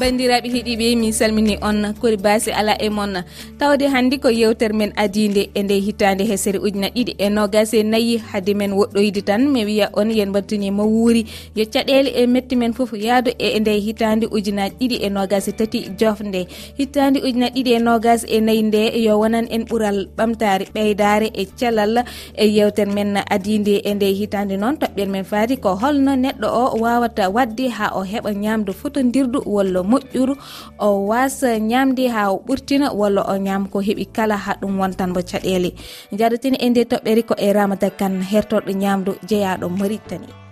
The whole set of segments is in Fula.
bandiraɓe heeɗiɓe min salmini on kori basi ala e moon tawde hannde ko yewtere men adide e nde hitande hesere ujuna ɗiɗi e nogas e nayyi haade men woɗɗoyde tan mi wiya on yen battanimo wuuri. Yo caɗele e metti men foof yaadu e nde hitande ujunaji ɗiɗi e nogas e tati jofde hitande ujunaji ɗiɗi e nogas e nayyi nde yo wonan en ɓuural ɓamtare ɓeydare e calal e yewtere men adide e nde hitande noon. Toɓɓel men faati ko holno neɗɗo o wawata wadde ha o heɓa ñamdu fotodirdu wollo moƴƴuru o wasa ñamde ha o ɓurtina walla o ñaama ko heeɓi kala ha ɗum wontan bo caɗele jaɗotini e nde toɓɓere ko e ramata kane hertorɗo ñamdu jeeyaɗo maritani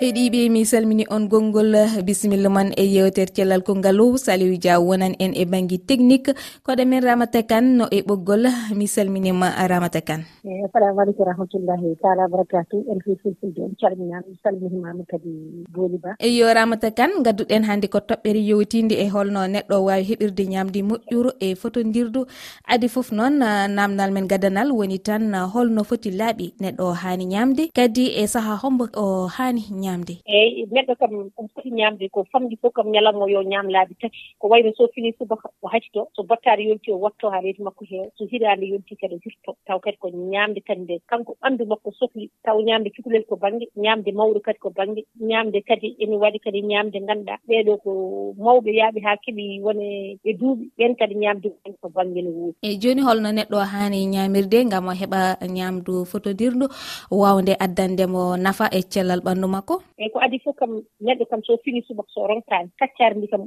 heeɗiɓe mi salmini on gongol bisimilla man e yewtere cellal kongalu saliw diaw wonan en e banggue technique. Koɗo men ramata kane no e ɓoggol mi salminima ramata kane. Eyi assalamu aleykum rahmatullahi taala barakatu en fi fulfulde en calminama mi salminimama kadi booli ba. Eyo ramata kane gadduɗen hannde ko toɓɓere yewtinde e holno neɗɗo wawi heɓirde ñamdi moƴƴuru e fotodirdu adi foof noon namdal men gadanal woni tan holno foti laaɓi neɗɗo o hani ñamde kadi e saaha hombo o hani ñamde ñamde eyyi neɗɗo kam omo foti ñamde ko famɗi fof kam ñalanmo yo ñaam laabi tati. Ko wayno so fini subaka o hacito so bottaade yonti o watto haa reedu makko heewa so hiraande yonti kadi o hirto taw kadi ko ñaamde kadi nde. Kanko ɓanndu makko sohli taw ñaamde cukalel ko baŋnge ñaamde mawɗo kadi ko baŋnge ñaamde kadi ene waɗi kadi ñaamde ngannduɗaa. Ɓeeɗo ko mawɓe yaaɓe haa keɓi wone e duuɓi ɓen kadi ñaamde ko baŋnge no wuuri. Eyi jooni holno neɗɗo haani ñaamirde ngam o heɓa ñaamdu fotodirndu waawnde addandemo nafa e cellal ɓanndu makko. eyyi ko adi fof kam neɗɗo kam so fini subaka so ronkani kaccari ndi kam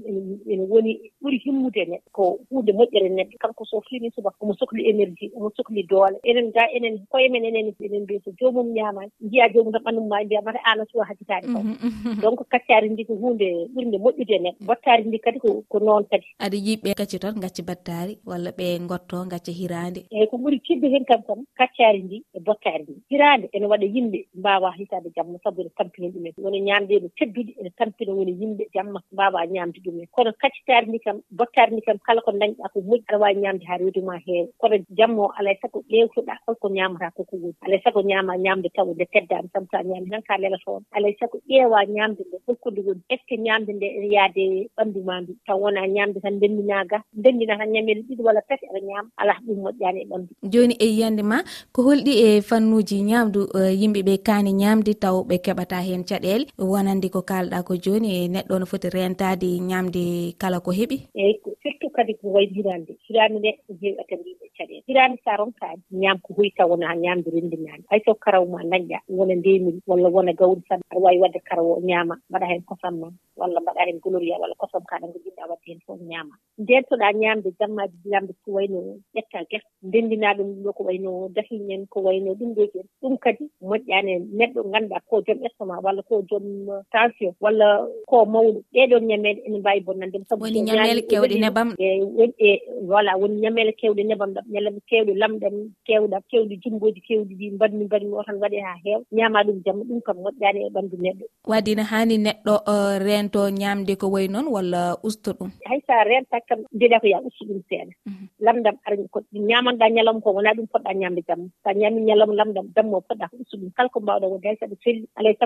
ene woni ɓuri himmude e neɗɗo ko hunde moƴƴere neɗɗo. Kanko so fini subaka omo sohli énergie omo sohli doole. Enen ga enen koye men enen enen mbiya so jomum ñamani njiya jomum tan ɓanndu ma mbiyamata aana suwa hakkitaade kam mhm, mhm. donc kaccari ndi ko hunde ɓurde moƴƴude e neɗɗo. Battari ndi kadi ko noon kadi. Aɗa yiɓɓe gacci toon gacci battari walla ɓe gotto gacca hirande eyyi ko ɓuuri tiɓde hen kam kam kaccari ndi e bottari ndi. Hirande ene waɗa yimɓe mbawa hitade jamma sabu ene tampini ɗum ɗumen woni ñaamde no teddude ene tampina woni yimɓe jamma mbawa ñaamde ɗumen kono kaccitaari ndi kam bottaari ndi kam kala ko dañɗa ko moƴƴi aɗa wawi ñaamde ha reedu ma heewa kono jamma o alay e sago ƴewtoɗa holko ñaamata koko woni. Alay e sago ñaama ñaamde taw nde teddani kam sa ñaamde tan ka lela toon alay e sago ƴeewa ñaamde nde holkonde woni. Est ce que ñaamde nde ene yaade ɓanndu ma ndu? Taw wona ñaamde tan ndenndinaaga ndenndina tan ñamele ɗiɗi walla tati aɗa ñaama alaa ɗum moƴƴaani e ɓanndu. Jooni e yiyande ma ko holɗi e fannuuji ñaamdu yimɓe ɓe kaani ñaamde taw ɓe keɓata heen caɗele. Wonande ko kalɗa ko joni e neɗɗo no foti rentade ñamde kala ko heeɓi? Eyi surtout kadi ko wayi hirande. Hirande nde heewi atandiɓe e caɗele. Hirande sa ronkaani ñam ko hoyi taw wona ñamde rendinade hayso karaw ma dañƴa wona ndemiri walla wona gawri tan aɗa wawi wadde karaw o ñaama mbaɗa hen kosam ma walla mbaɗa hen gloria walla kosam kaɗa ko jiɗɗa wadde hen fof ñama ndentoɗa ñamde jammaji ñamde ko wayno ƴetta gerte ndenndinaa ɗum ɗo ko wayno dahiñ en ko wayno ɗum ɗo en ɗum kadi moƴƴaani neɗɗo ganduɗa ko jom estoma walla ko joom tension walla ko mawɗo ɗeɗon ñameede ene mbawi bonnande ɗum. Sabu woni ñamele kewɗe nebam. E voilà woni ñamele kewɗe nebam ɗam ñalem kewɗe lamɗam kewɗam kewɗe jumboji kewɗi ɗi mbanmi mbanmi o tan waɗe ha heew. Ñama ɗum jamma ɗum kam moƴƴani e ɓanndu neɗɗo. Wadina hani neɗɗo uh, rento ñamde ko wayi noon walla usta ɗum? Hay sa a rentak kam mbiɗa ko ya usta ɗum seeɗa. Mhm. Lamdam arani ko ñamanɗa ñalawma ko wona ɗum poɗɗa ñamde jamma sa ñami ñaami ñalawma lamdam jamma o poɗɗaa ko usta ɗum. Kala ko mbawɗa wonde hay saɗa aɗa selli alaa e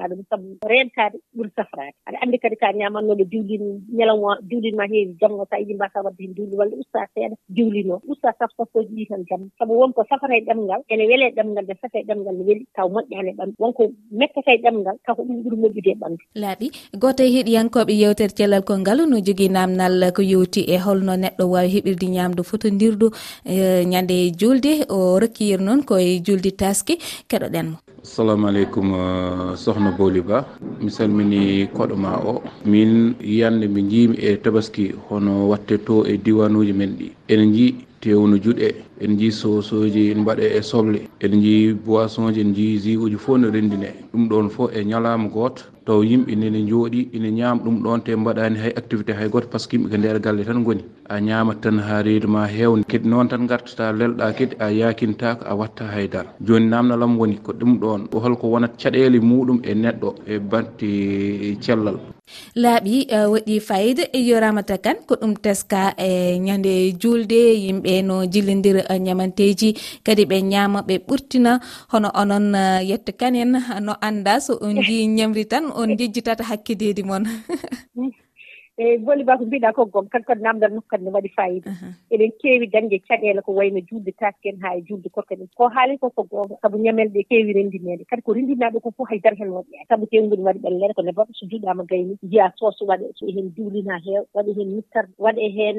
annduɗa ɗum sabu rentade ɓuuri safrade. Aɗa anndi kadi ka ñamatnoɗo diwlin ñalawma diwlin ma heewi janngo so yiɗi mbasa wadde heen diwlin walla usta seeɗa diwlin o. Usta saf saftooji ɗi tan jamma sabu wonko safata e ɗemngal ene wele e ɗemngal nde safa e ɗemngal ne weli taw moƴƴaani e ɓanndu wonko mettata e ɗemngal taw ko ɗum ɓuri moƴƴude e ɓanndu laaɓi goto e heɗiyankoɓe yewtere cellal kongal no jogii namdal ko yewti e holno neɗɗo waawi heɓirde ñaamdu fotodirdu e, ñannde julde o rokkiyir noon koye julde taske keɗoɗenmo assalamu aleykum uh, sohna bowli ba. Mi salmini koɗo ma o. Min yiyande mi jiimi e tabaski hono watte to e diwanuji men ɗi. Ene jii tewnu juɗe en jii sosoji en mbaɗe e soble en jii boisson ji en jii jus uji fof no rendine ɗum ɗon fof e ñalama goto taw yimɓe nene jooɗi ina ñaama ɗum ɗon te mbaɗani hay activité hay goto par ce que yimɓe ko nder galle tan gooni a ñamat tan ha reedu ma heewde kadi noon tan gartata lelɗa kadi a yakintako a watta haydara joni namdalam woni ko ɗum ɗon holko wonat caɗele muɗum e neɗɗo e batte cellal. laaɓi eh, waɗi fayida e yoramata kan ko ɗum teska e ñande julde yimɓe no jillidira eh, ñamanteji. Kadi ɓe ñama ɓe ɓurtina hono onon eh, yetta kanen no anda so on ji ñamri tan on jejjitata hakkidede moon eeyi voli ba ko mbiɗa ko gom tan kadi namdal makko kadi ne waɗi fayida. Eɗen keewi dañde caɗele ko wayno juulde taske en haa e juulde korka ɗen. Ko haali ko ko goonga sabu ñamelɗe e keewi rendinede kadi ko renndinaaɗo ko fof haydara hen waɗi saabu teengudi waɗi ɓellere ko nebaɗo so juuɗama gayni. Jiya sooso waɗe so e hen diwlin haa heewa waɗa heen mittarde waɗa heen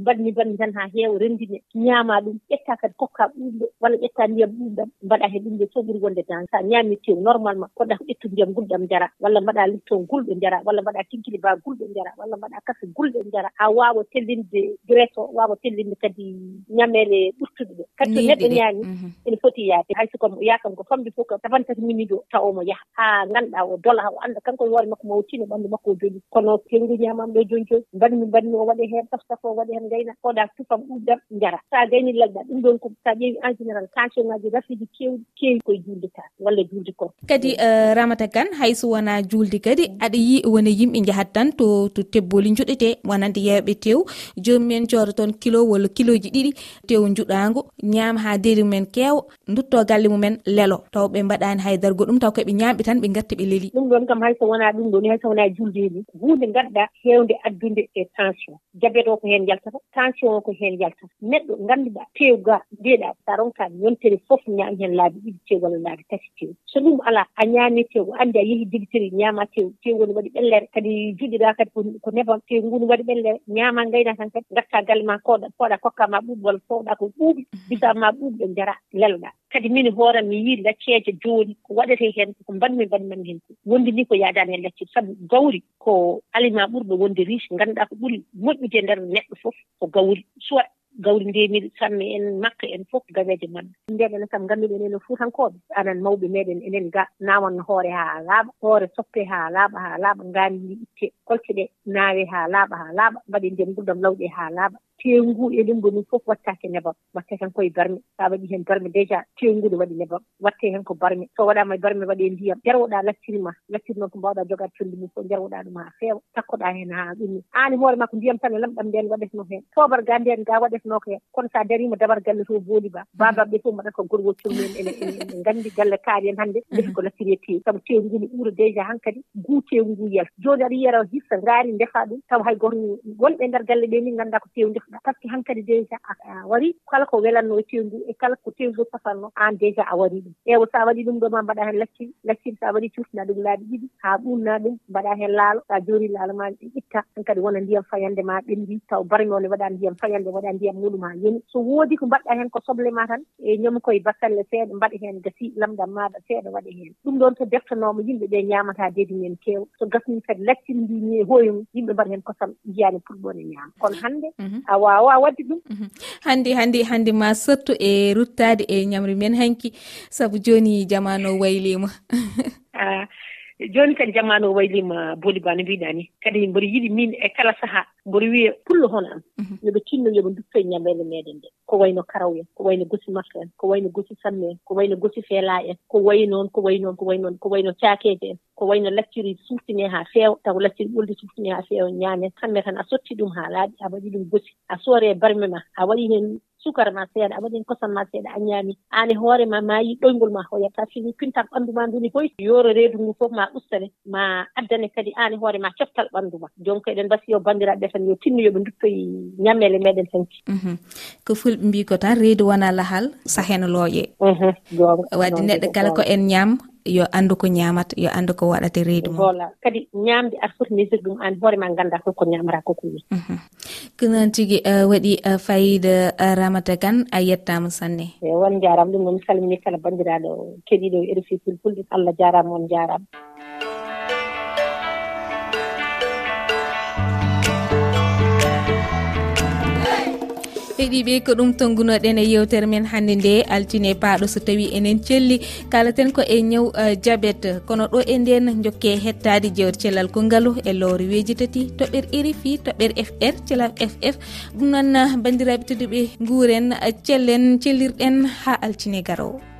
mbaɗni mbaɗni tan ha heewa rendine ñaama ɗum ƴetta kadi kokka ɓuuɓɗo walla ƴetta ndiyam ɗumɗam mbaɗa hen ɗum ɗe fof ɓuuri wonde dan sa a ñaami tew normalement poɗɗa ko ƴettu ndiyam gulɗam jara walla mbaɗa lipton gulɗo jara walla mbaɗa tinkiɗi ba gulɗo jara walla mbaɗa kasi gulɗe njara. A waawa tellinde graisse o waawa tellinde kadi ñameele ɓurtuɗe ɗe. Kadi so neɗɗo ñaami mhm. ene foti yaade. Hay soko yaakam ko famde fof ko tapan tati minute o taw omo yaha. Haa ngannduɗaa o dola o annda kanko e hoore makko mo tino ɓanndu makko o joni kono tengu ñaamam ɗo joni joni mbaɗmi mbaɗmi o waɗe heen taf taf o waɗe heen ngayna koɗa tufam ɓuɗɗam njara. So a gayni lelɗa ɗum ɗon ko so a ƴeewi en général tension ŋaaji rafiji kewɗi keewi koye juulde ta walla juulde kon kadi euh, ramata kane hay so wonaa juulde kadi aɗa yi wona yimɓe njahat tan to to tebbo booli juɗete wonande yewɓe tew. Jomumen jooɗo toon kilo walla kiloji ɗiɗi tew juɗago ñaama ha deri mumen keewa dutto galle mumen lelo. Taw ɓe mbaɗani haydargo ɗum taw koɓe ñamɓe tan ɓe gatta ɓe leeli ɗum ɗon kam hayso wona ɗum ɗoni hayso wona juldeni hunde gadɗa hewde addude e tension. Jabet o ko hen yaltata tension o ko hen yaltata. Neɗɗo ganduɗa tew ga mbiyeɗa sa ronka yontere foof ñaam hen laabi ɗiɗi tew walla laabi tati tew so ɗum ala a ñaami tew andi a yeehi digitiri ñaama tew tew woni waɗi ɓellere kadi juɗɗiɗa kadi ko defa te ngunu waɗi ɓelle ñaama gayna tan kadi gatta galle ma koɗa poɗa kokka ma ɓuuɓi walla fowɗa ko ɓuuɓi mhm. bisa ma ɓuuɓi ɗo jara lelɗa kadi min hooran mi yii lacceeje jooni ko waɗete heen ko mbanmi mbaɗimanmi heen ko wondi ni ko yaadani heen laccede sabu gawri ko aliment ɓurɗo wonde riche ngannduɗaa ko ɓuri moƴƴude e ndeer neɗɗo fof ko gawri. Soit gawri ndemiɗo samme en makka en fof gaweeje maɓɓe ndeɗene kam ngannduɗen enen fuutankooɓe anan mawɓe meeɗen enen ga nawanno hoore haa laaɓa hoore soppe haa laaɓa haa laaɓa ngaani ndi ittee. ɗe naawe haa laaɓa haa laaɓa mbaɗe ndiyam ngurdam lawɗe haa laaɓa. Teengu e ɗum mum fof wattaake nebam watte tan koye barme so a waɗi heen barme déjà teengu ne waɗi nebam watte heen ko barme so waɗaama e barme waɗee ndiyam jarwoɗaa lattiri ma lattiri noon ko mbaawɗaa jogaade conndi mum fof jarwoɗaa ɗum haa feewa takkoɗaa heen haa ɗumni aan hoore maa ko ndiyam tan e lamɗam ndeen waɗetnoo heen. Toobar ga ndeen ga waɗetnoo ko heen. Kono so a dariima dabar galle to booli ba baabaɓe ɓe fof mbaɗat ko gorgol colmumen en ene nganndi galle kaari en hannde. Mhm. Ndefi ko lattiri e teewu sabu teengu ne ɓura déjà han kadi guu teengu ngu yalta jooni aɗa yiyara ɗi so ngaari ndefa ɗum taw hay goto wonɓe ndeer galle ɗe ni ngannduɗa ko teew ndefɗa par ce que han kadi déjà a wari kala ko welatno e ndu e kala ko teew ndu e pasalno aan déjà a wari ɗum. Eewa so a waɗi ɗum ɗo ma mbaɗa heen lacciri lacciri so a waɗi cuurtina ɗum laaɓi ɗiɗi haa ɓuunnaa ɗum mbaɗa heen laalo so a joori laalo ma itta. Han kadi wona ndiyam fayande ma ɓenndi taw barme o ne waɗa ndiyam fayande waɗa ndiyam muɗum haa yoni. So woodi ko mbaɗɗa heen ko soble ma tan e ñamu koye basalle seeɗa mbaɗa heen gasi lamɗam maaɗa seeɗa waɗa heen. Ɗum ɗon so deftanoma yimɓe ɓe ñaamataa dedi men keew. So gasni kadi lacciri ndi ni hoyum yimɓe mbaɗa hen kosam jiyani pulɓon e ñaama kono hannde mhm. a wawa wadde ɗum. Mhm. Hannde hannde hannde ma surtout e ruttade e ñamri men hanki. Saabu joni jamanu waylima. Ah. jooni kadi jamanu o waylima booli ba no mbiɗa ni. Kadi mboɗo yiɗi min e kala sahaa mboɗo wiya pullo hono am. Mhm. Yoɓe tinno yoɓe dutto e ñameele meeɗen nde ko wayno karaw en ko wayno gosi makka en ko wayno gosi samme en ko wayno gosi feela en ko wayi noon ko wayi noon ko wayi noon ko wayno caakeeje en ko wayno lacciri suftinee haa feewa taw lacciri ɓoldi suftinee haa feewa ñaamen kamɓe tan a sotti ɗum haa laaɓi a waɗi ɗum gosi. A sooree barme ma a waɗi heen sukara ma seeɗa a waɗino kosam ma seeɗa a ñaami. Aan e hoore ma ma yi ɗoygol ma hoyata fini pintan ɓanndu ma nduni hoy yooro reedu ngu fof ma ustane ma addane kadi aan e hoore ma coftal ɓanndu ma. Donc eɗen mbasi yo banndiraaɓe tan yo tinno yoɓe duttoye ñammele meɗen hanki mhm. ko fulɓe mbi ko tan reedu wona lahal saheno looƴe. Mhm. Gonga wadde neɗɗo kala ko en ñaam. yo anndu ko ñaamata yo anndu ko waɗata reedu mum? Voilà. Kadi ñaamde aɗa foti mesure ɗum aan hoore ma ngannda fof ko ñaamata koko woni mhm. ko noon tigi e, waɗi e, fayida e, ramata kane a yettama sanne? E won jaarama ɗum noon mi salmini kala bandiraɗo keɗiɗo e rfi fulfulde. Allah jaarama on jaarama heeɗiɓe ko ɗum tongunoɗen e yewtere men hannde nde altine paaɗo so tawi enen celli. Kalaten ko e ñaw e diabet kono ɗo e nden jokke hettade jewte cellal konngaalu e lowre weji tati. Toɓɓere irifi toɓɓere fr celal ff ɗum noon bandiraɓe tedduɓe guuren cellen cellirɗen ha altine garowo